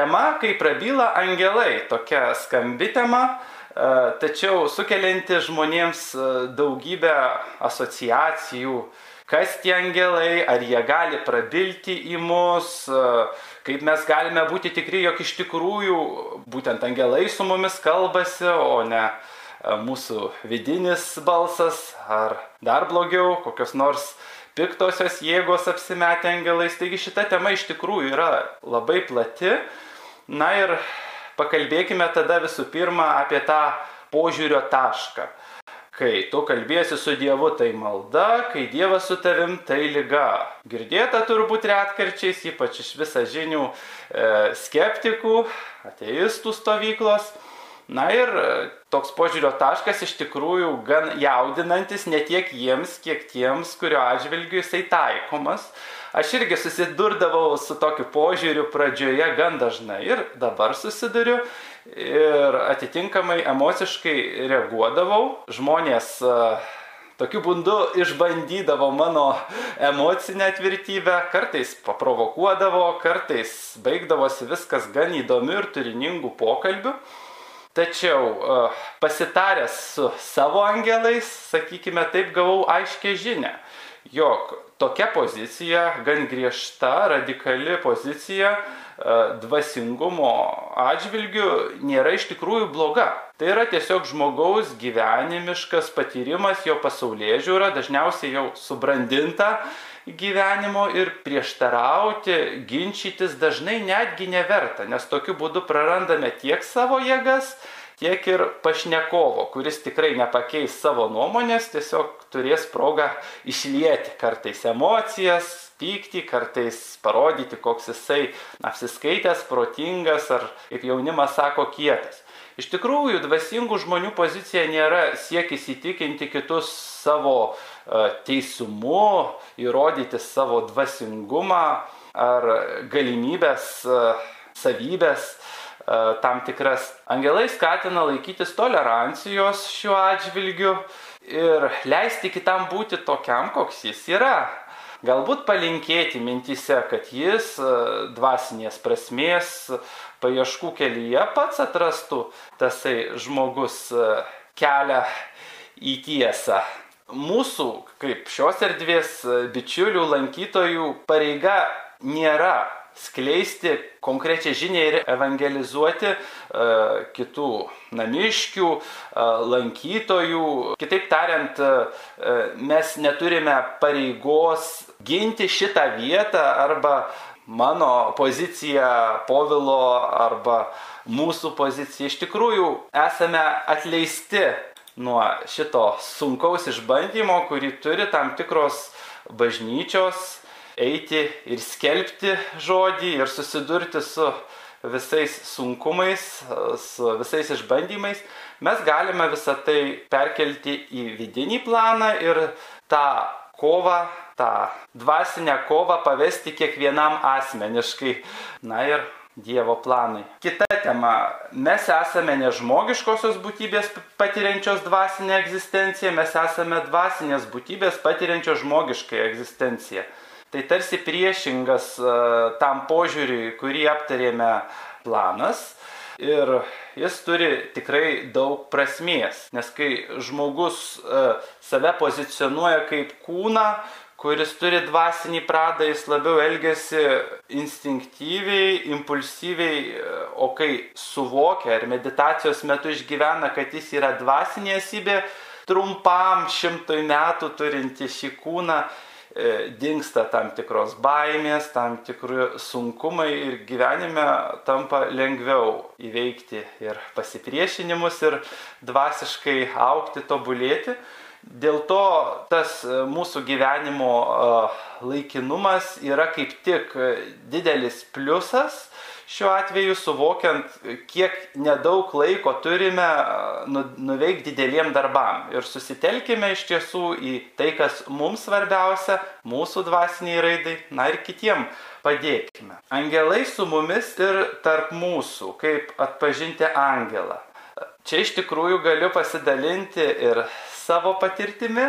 Tema, kai prabyla angelai, tokia skambi tema, e, tačiau sukelianti žmonėms e, daugybę asociacijų, kas tie angelai, ar jie gali prabilti į mus, e, kaip mes galime būti tikri, jog iš tikrųjų būtent angelai su mumis kalbasi, o ne mūsų vidinis balsas, ar dar blogiau, kokios nors piktosios jėgos apsimetę angelais. Taigi šita tema iš tikrųjų yra labai plati. Na ir pakalbėkime tada visų pirma apie tą požiūrio tašką. Kai tu kalbėsi su Dievu, tai malda, kai Dievas su tavim, tai lyga. Girdėta turbūt retkarčiais, ypač iš visažinių e, skeptikų, ateistų stovyklos. Na ir e, toks požiūrio taškas iš tikrųjų gan jaudinantis ne tiek jiems, kiek tiems, kurio atžvilgiu jisai taikomas. Aš irgi susidurdavau su tokiu požiūriu pradžioje gan dažnai ir dabar susiduriu ir atitinkamai emociškai reaguodavau. Žmonės e, tokiu būdu išbandydavo mano emocinę tvirtybę, kartais paprovokuodavo, kartais baigdavosi viskas gan įdomiu ir turiningų pokalbių. Tačiau e, pasitaręs su savo angelais, sakykime taip, gavau aiškę žinę, jog tokia pozicija, gan griežta, radikali pozicija e, dvasingumo atžvilgių nėra iš tikrųjų bloga. Tai yra tiesiog žmogaus gyvenimiškas patyrimas, jo pasaulyje žiūra, dažniausiai jau subrandinta gyvenimo ir prieštarauti, ginčytis dažnai netgi neverta, nes tokiu būdu prarandame tiek savo jėgas, tiek ir pašnekovo, kuris tikrai nepakeis savo nuomonės, tiesiog turės progą išlieti kartais emocijas, pyktį, kartais parodyti, koks jisai apsiskaitęs, protingas ar, kaip jaunimas sako, kietas. Iš tikrųjų, dvasingų žmonių pozicija nėra siekis įtikinti kitus savo teisumu, įrodyti savo dvasingumą ar galimybės, e, savybės e, tam tikras. Angelai skatina laikytis tolerancijos šiuo atžvilgiu ir leisti kitam būti tokiam, koks jis yra. Galbūt palinkėti mintise, kad jis dvasinės prasmės paieškų kelyje pats atrastų tasai žmogus e, kelią į tiesą. Mūsų, kaip šios erdvės e, bičiulių, lankytojų pareiga nėra skleisti konkrečią žinią ir evangelizuoti e, kitų namiškių, e, lankytojų. Kitaip tariant, e, mes neturime pareigos ginti šitą vietą arba mano pozicija, Povilo arba mūsų pozicija. Iš tikrųjų esame atleisti nuo šito sunkaus išbandymo, kurį turi tam tikros bažnyčios eiti ir skelbti žodį ir susidurti su visais sunkumais, su visais išbandymais, mes galime visą tai perkelti į vidinį planą ir tą kovą tą dvasinę kovą pavesti kiekvienam asmeniškai. Na ir Dievo planai. Kita tema. Mes esame nežmogiškosios būtybės patiriančios dvasinę egzistenciją, mes esame dvasinės būtybės patiriančios žmogišką egzistenciją. Tai tarsi priešingas uh, tam požiūriui, kurį aptarėme planas. Ir jis turi tikrai daug prasmės, nes kai žmogus uh, save pozicionuoja kaip kūną, kuris turi dvasinį pradą, jis labiau elgesi instinktyviai, impulsyviai, o kai suvokia ar meditacijos metu išgyvena, kad jis yra dvasinė esybė, trumpam šimtui metų turinti šį kūną, e, dinksta tam tikros baimės, tam tikri sunkumai ir gyvenime tampa lengviau įveikti ir pasipriešinimus ir dvasiškai aukti, tobulėti. Dėl to tas e, mūsų gyvenimo e, laikinumas yra kaip tik e, didelis pliusas, šiuo atveju suvokiant, kiek nedaug laiko turime nu, nuveikti dideliem darbam. Ir susitelkime iš tiesų į tai, kas mums svarbiausia, mūsų dvasiniai raidai, na ir kitiem padėkime. Angelai su mumis ir tarp mūsų, kaip atpažinti angelą. Čia iš tikrųjų galiu pasidalinti ir savo patirtimi.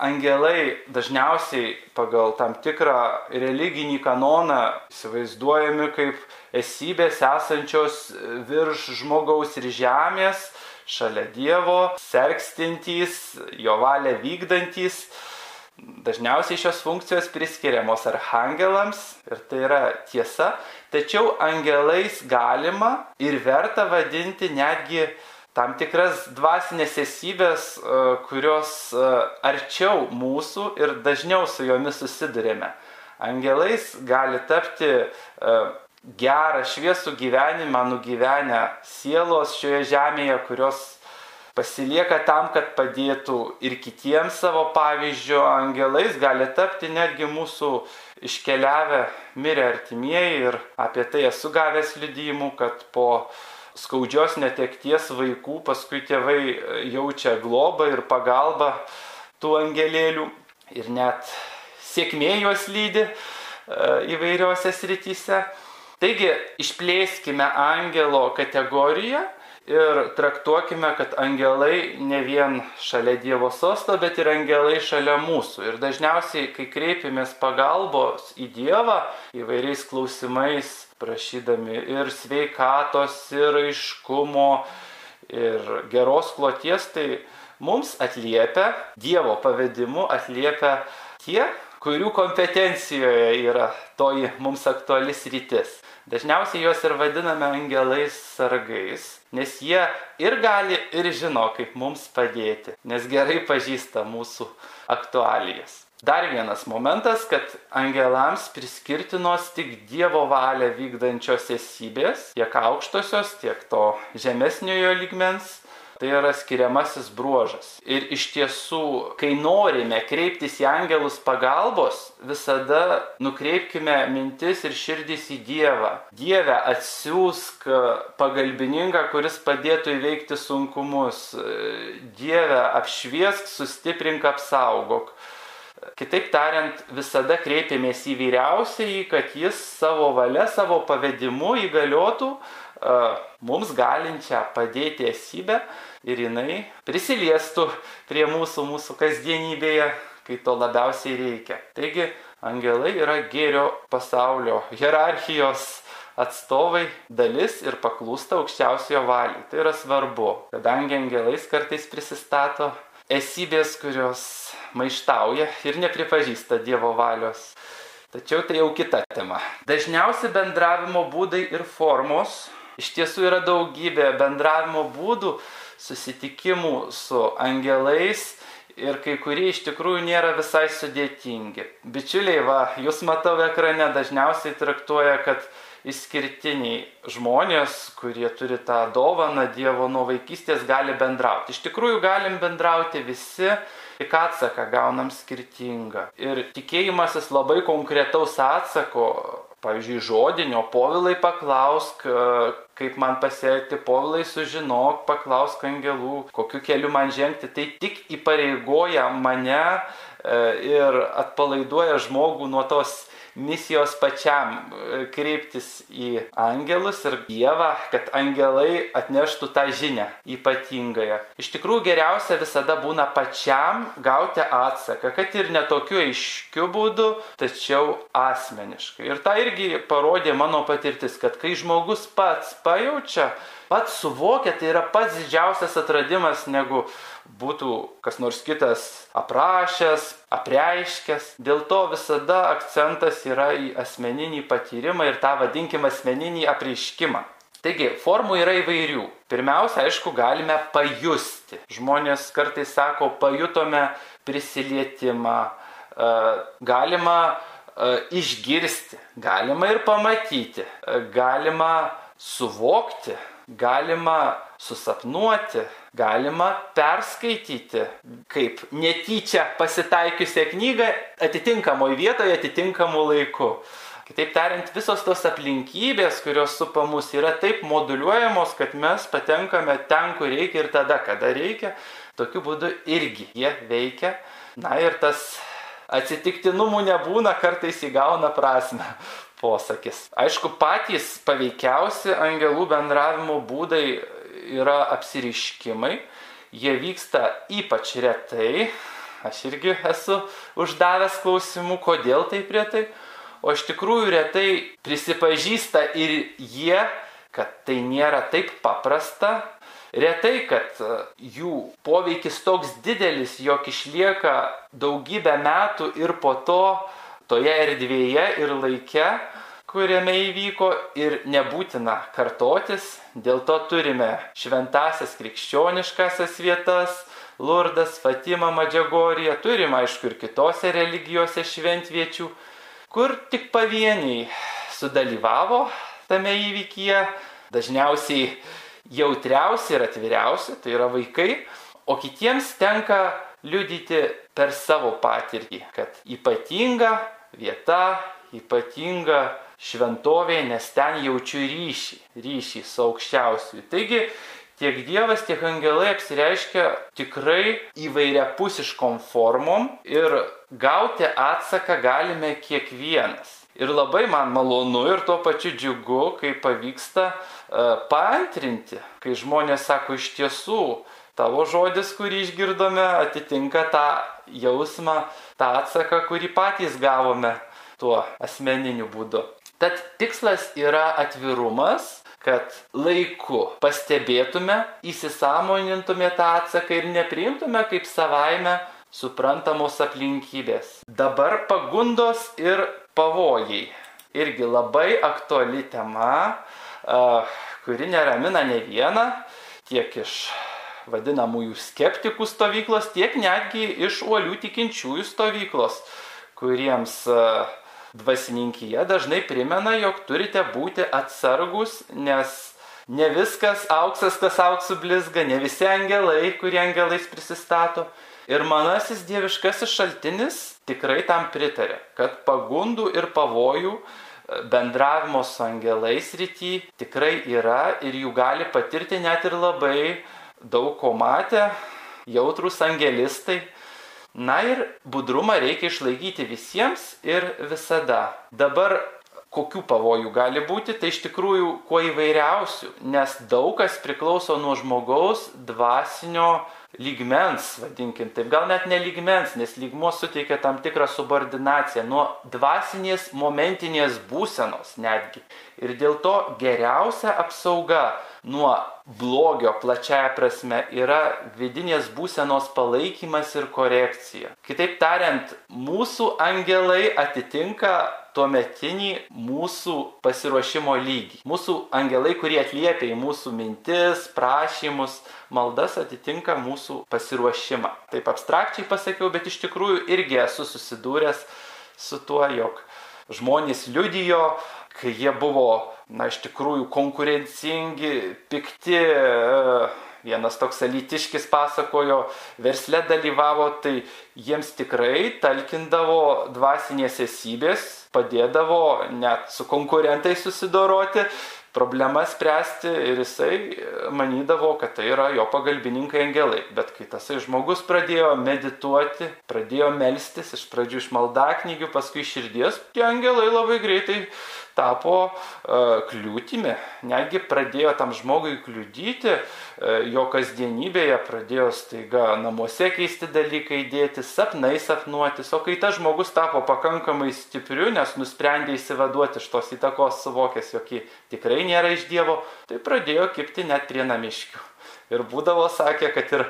angelai dažniausiai pagal tam tikrą religinį kanoną įsivaizduojami kaip esybės esančios virš žmogaus ir žemės, šalia Dievo, sergstintys, jo valią vykdantys. Dažniausiai šios funkcijos priskiriamos arhangelams ir tai yra tiesa, tačiau angelais galima ir verta vadinti netgi tam tikras dvasinės esybės, e, kurios e, arčiau mūsų ir dažniau su jomis susidurėme. Angelais gali tapti e, gerą, šviesų gyvenimą nugyvenę sielos šioje žemėje, kurios pasilieka tam, kad padėtų ir kitiems savo pavyzdžio angelais, gali tapti netgi mūsų iškeliavę, mirę artimieji ir apie tai esu gavęs liudijimų, kad po skaudžios netekties vaikų, paskui tėvai e, jaučia globą ir pagalbą tų angelėlių ir net sėkmė juos lydi e, įvairiose srityse. Taigi išplėskime angelo kategoriją ir traktuokime, kad angelai ne vien šalia Dievo sosto, bet ir angelai šalia mūsų. Ir dažniausiai, kai kreipiamės pagalbos į Dievą įvairiais klausimais, prašydami ir sveikatos, ir aiškumo, ir geros kloties, tai mums atliepia, Dievo pavedimu atliepia tie, kurių kompetencijoje yra toji mums aktualis rytis. Dažniausiai juos ir vadiname angelais sargais, nes jie ir gali, ir žino, kaip mums padėti, nes gerai pažįsta mūsų aktualijas. Dar vienas momentas, kad angelams priskirtinos tik Dievo valią vykdančios esybės, tiek aukštosios, tiek to žemesniojo ligmens. Tai yra skiriamasis bruožas. Ir iš tiesų, kai norime kreiptis į angelus pagalbos, visada nukreipkime mintis ir širdis į Dievą. Dieve atsiųsk pagalbininką, kuris padėtų įveikti sunkumus. Dieve apšviesk, sustiprink, apsaugok. Kitaip tariant, visada kreipiamės į vyriausiąjį, kad jis savo valia, savo pavedimu įgaliotų mums galinčią padėti esybę ir jinai prisiliestų prie mūsų, mūsų kasdienybėje, kai to labiausiai reikia. Taigi, angelai yra gėrio pasaulio hierarchijos atstovai dalis ir paklūsta aukščiausiojo valiai. Tai yra svarbu, kadangi angelais kartais prisistato esybės, kurios maištauja ir nepripažįsta Dievo valios. Tačiau tai jau kita tema. Dažniausi bendravimo būdai ir formos. Iš tiesų yra daugybė bendravimo būdų, susitikimų su angelais ir kai kurie iš tikrųjų nėra visai sudėtingi. Bičiuliai, va, jūs matau ekrane dažniausiai traktuoja, kad išskirtiniai žmonės, kurie turi tą dovaną Dievo nuo vaikystės, gali bendrauti. Iš tikrųjų galim bendrauti visi, tik atsaką gaunam skirtingą. Ir tikėjimasis labai konkretaus atsako, pavyzdžiui, žodinio, povilai paklausk, kaip man pasiekti, povilai sužinok, paklausk angelų, kokiu keliu man žengti, tai tik įpareigoja mane e, ir atpalaiduoja žmogų nuo tos misijos pačiam e, kreiptis į angelus ir Dievą, kad angelai atneštų tą žinią ypatingąją. Iš tikrųjų geriausia visada būna pačiam gauti atsaką, kad ir netokiu aiškiu būdu, tačiau asmeniškai. Ir tą irgi parodė mano patirtis, kad kai žmogus pats pajaučia, pats suvokia, tai yra pats didžiausias atradimas, negu būtų kas nors kitas aprašęs, apreiškęs. Dėl to visada akcentas yra į asmeninį patyrimą ir tą vadinkim asmeninį apreiškimą. Taigi, formų yra įvairių. Pirmiausia, aišku, galime pajusti. Žmonės kartais sako, pajutome prisilietimą, e, galima e, išgirsti, galima ir pamatyti, e, galima suvokti, galima susapnuoti, galima perskaityti kaip netyčia pasitaikiusią knygą atitinkamoje vietoje, atitinkamu laiku. Kitaip tariant, visos tos aplinkybės, kurios supa mus, yra taip moduliuojamos, kad mes patenkame ten, kur reikia ir tada, kada reikia. Tokiu būdu irgi jie veikia. Na ir tas atsitiktinumų nebūna, kartais įgauna prasme posakis. Aišku, patys paveikiausi angelų bendravimo būdai yra apsiriškimai. Jie vyksta ypač retai, aš irgi esu uždavęs klausimų, kodėl taip retai, o iš tikrųjų retai prisipažįsta ir jie, kad tai nėra taip paprasta, retai, kad e, jų poveikis toks didelis, jog išlieka daugybę metų ir po to toje erdvėje ir laike, kuriame įvyko ir nebūtina kartotis, dėl to turime šventasias krikščioniškasias vietas, Lurdas, Fatima, Madžiagorija, turim aišku ir kitose religijose šventviečių, kur tik pavieniai sudalyvavo tame įvykyje, dažniausiai jautriausi ir atviriausi, tai yra vaikai, o kitiems tenka liudyti per savo patirtį, kad ypatinga vieta, ypatinga šventovė, nes ten jaučiu ryšį, ryšį su aukščiausiu. Taigi tiek Dievas, tiek angelai apsireiškia tikrai įvairiapusiškom formom ir gauti atsaką galime kiekvienas. Ir labai man malonu ir tuo pačiu džiugu, kai pavyksta uh, paantrinti, kai žmonės sako iš tiesų, tavo žodis, kurį išgirdome, atitinka tą jausmą, tą atsaką, kurį patys gavome tuo asmeniniu būdu. Tad tikslas yra atvirumas, kad laiku pastebėtume, įsisamonintume tą atsaką ir nepriimtume kaip savaime suprantamos aplinkybės. Dabar pagundos ir pavojai. Irgi labai aktuali tema, kuri neramina ne vieną, tiek iš vadinamųjų skeptikų stovyklos, tiek netgi iš uolių tikinčiųjų stovyklos, kuriems uh, dvasininkyje dažnai primena, jog turite būti atsargus, nes ne viskas auksas, kas auksų blizga, ne visi angelai, kurie angelais prisistato. Ir manasis dieviškasis šaltinis tikrai tam pritarė, kad pagundų ir pavojų e, bendravimo su angelais rytį tikrai yra ir jų gali patirti net ir labai daug ko matę, jautrus angelistai Na ir budrumą reikia išlaikyti visiems ir visada. Dabar kokių pavojų gali būti, tai iš tikrųjų kuo įvairiausių, nes daug kas priklauso nuo žmogaus dvasinio lygmens, vadinkim taip, gal net ne lygmens, nes lygmo suteikia tam tikrą subordinaciją, nuo dvasinės momentinės būsenos netgi. Ir dėl to geriausia apsauga nuo blogio plačiaja prasme yra vidinės būsenos palaikymas ir korekcija. Kitaip tariant, mūsų angelai atitinka tuometinį mūsų pasiruošimo lygį. Mūsų angelai, kurie atliepia į mūsų mintis, prašymus, maldas atitinka mūsų pasiruošimą. Taip abstrakčiai pasakiau, bet iš tikrųjų irgi esu susidūręs su tuo, jog žmonės liudijo, kai jie buvo, na, iš tikrųjų konkurencingi, pikti, vienas toks elitiškis pasakojo, versle dalyvavo, tai jiems tikrai talkindavo dvasinės esybės, padėdavo net su konkurentais susidoroti, problemas spręsti ir jisai manydavo, kad tai yra jo pagalbininkai angelai. Bet kai tasai žmogus pradėjo medituoti, pradėjo melstis, iš pradžių iš maldaknygių, paskui iš širdies, tie angelai labai greitai tapo uh, kliūtimi. Netgi pradėjo tam žmogui kliudyti, uh, jo kasdienybėje pradėjo staiga namuose keisti dalykai dėti, sapnai sapnuotis. O kai tas žmogus tapo pakankamai stipriu, nes nusprendė įsivaduoti iš tos įtakos, suvokęs, jog ji tikrai nėra iš Dievo, tai pradėjo kipti net prie namiškių. Ir būdavo sakė, kad ir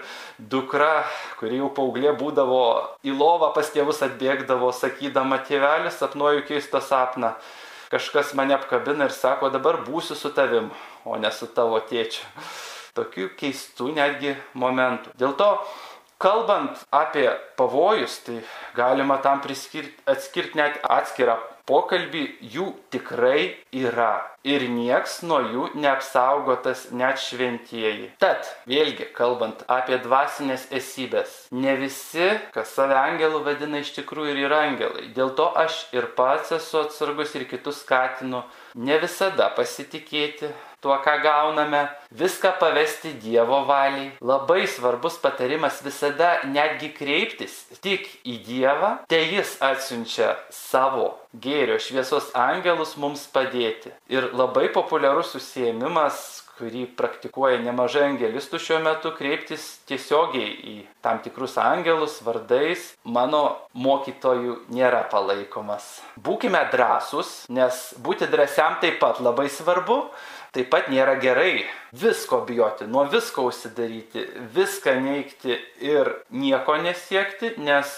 dukra, kuri jau paauglė būdavo į lovą pas tėvus atbėgdavo, sakydama, tėvelis sapnuoju keistą sapną kažkas mane apkabina ir sako, dabar būsiu su tavim, o ne su tavo tėčiu. Tokių keistų netgi momentų. Dėl to, kalbant apie pavojus, tai galima tam priskirti, atskirti net atskirą pokalbį, jų tikrai yra. Ir nieks nuo jų neapsaugotas net šventieji. Tad, vėlgi, kalbant apie dvasinės esybės, ne visi, kas save angelų vadina, iš tikrųjų ir yra angelai. Dėl to aš ir pats esu atsargus ir kitus skatinu ne visada pasitikėti tuo, ką gauname, viską pavesti Dievo valiai. Labai svarbus patarimas visada netgi kreiptis tik į Dievą, tai Jis atsiunčia savo gėrio šviesos angelus mums padėti. Ir labai populiarus užsiemimas, kurį praktikuoja nemažai angelistų šiuo metu, kreiptis tiesiogiai į tam tikrus angelus vardais, mano mokytojų nėra palaikomas. Būkime drąsūs, nes būti drąsiam taip pat labai svarbu. Taip pat nėra gerai visko bijoti, nuo visko užsidaryti, viską neikti ir nieko nesiekti, nes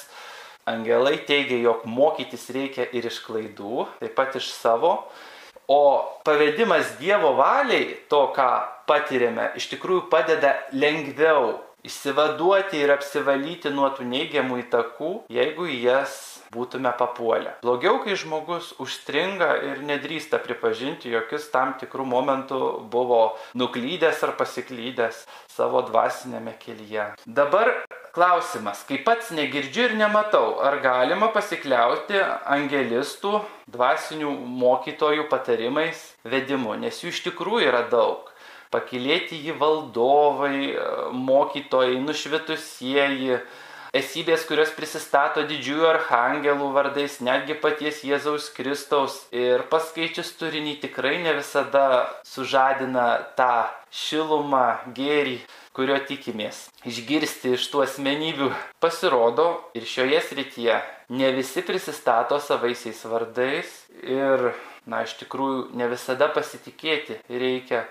angelai teigia, jog mokytis reikia ir iš klaidų, taip pat iš savo. O pavedimas Dievo valiai, to, ką patiriame, iš tikrųjų padeda lengviau išsivaduoti ir apsivalyti nuo tų neigiamų įtakų, jeigu jas būtume papuolę. Blogiau, kai žmogus užstringa ir nedrįsta pripažinti, jog jis tam tikrų momentų buvo nuklydęs ar pasiklydęs savo dvasinėme kelyje. Dabar klausimas, kai pats negirdžiu ir nematau, ar galima pasikliauti angelistų, dvasinių mokytojų patarimais, vedimu, nes jų iš tikrųjų yra daug pakilėti jį valdovai, mokytojai, nušvitusieji, esybės, kurios prisistato didžiųjų arhangelų vardais, netgi paties Jėzaus Kristaus. Ir paskaičius turinį tikrai ne visada sužadina tą šilumą, gėrį, kurio tikimės. Išgirsti iš tų asmenybių pasirodo ir šioje srityje ne visi prisistato savaisiais vardais ir, na, iš tikrųjų ne visada pasitikėti reikia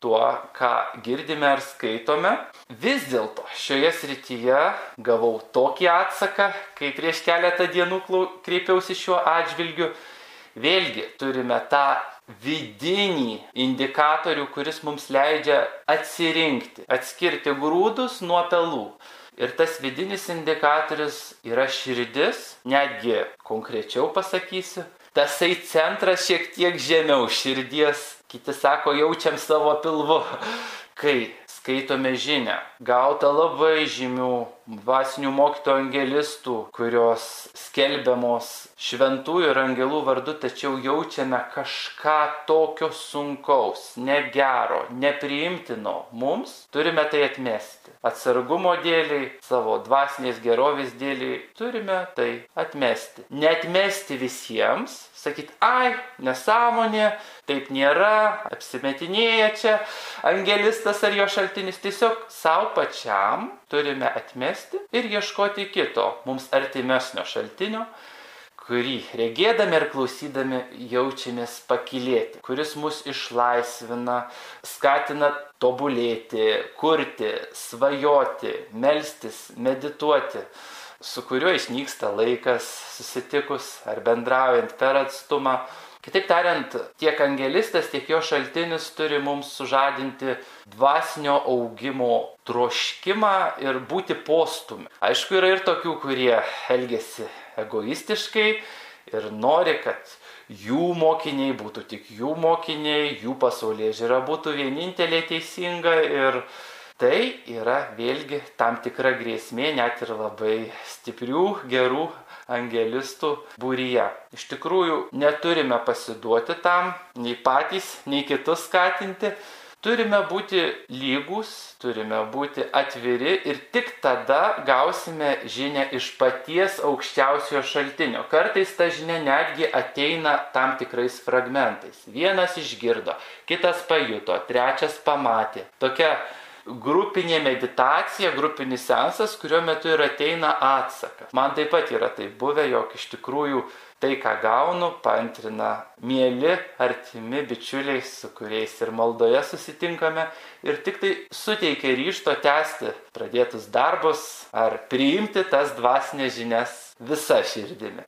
tuo, ką girdime ar skaitome. Vis dėlto šioje srityje gavau tokį atsaką, kai prieš keletą dienų kreipiausi šiuo atžvilgiu. Vėlgi turime tą vidinį indikatorių, kuris mums leidžia atsirinkti, atskirti grūdus nuo pelų. Ir tas vidinis indikatorius yra širdis, netgi konkrečiau pasakysiu, tasai centras šiek tiek žemiau širdies Kiti sako, jaučiam savo pilvu. Kai skaitome žinę, gauta labai žymių dvasinių mokytojų angelistų, kurios skelbiamos šventųjų ir angelų vardu, tačiau jaučiame kažką tokio sunkaus, negero, nepriimtino, mums turime tai atmesti. Atsargumo dėliai, savo dvasinės gerovės dėliai turime tai atmesti. Netmesti visiems, sakyti, ai, nesąmonė, taip nėra, apsimetinėja čia angelistas ar jo šaltinis, tiesiog savo pačiam turime atmesti ir ieškoti kito, mums artimesnio šaltinio, kurį regėdami ir klausydami jaučiamės pakilėti, kuris mus išlaisvina, skatina tobulėti, kurti, svajoti, melstis, medituoti su kuriuo išnyksta laikas susitikus ar bendraujant per atstumą. Kitaip tariant, tiek angelistas, tiek jo šaltinis turi mums sužadinti dvasinio augimo troškimą ir būti postumi. Aišku, yra ir tokių, kurie elgesi egoistiškai ir nori, kad jų mokiniai būtų tik jų mokiniai, jų pasaulyje žiūra būtų vienintelė teisinga ir tai yra vėlgi tam tikra grėsmė net ir labai stiprių, gerų angelistų būryje. Iš tikrųjų, neturime pasiduoti tam, nei patys, nei kitus skatinti. Turime būti lygus, turime būti atviri ir tik tada gausime žinę iš paties aukščiausiojo šaltinio. Kartais ta žinia netgi ateina tam tikrais fragmentais. Vienas išgirdo, kitas pajuto, trečias pamatė. Tokia grupinė meditacija, grupinis sensas, kurio metu ir ateina atsakas. Man taip pat yra tai buvę, jog iš tikrųjų tai, ką gaunu, pantrina mėly, artimi bičiuliai, su kuriais ir maldoje susitinkame ir tik tai suteikia ryšto tęsti pradėtus darbus ar priimti tas dvasinės žinias visa širdimi.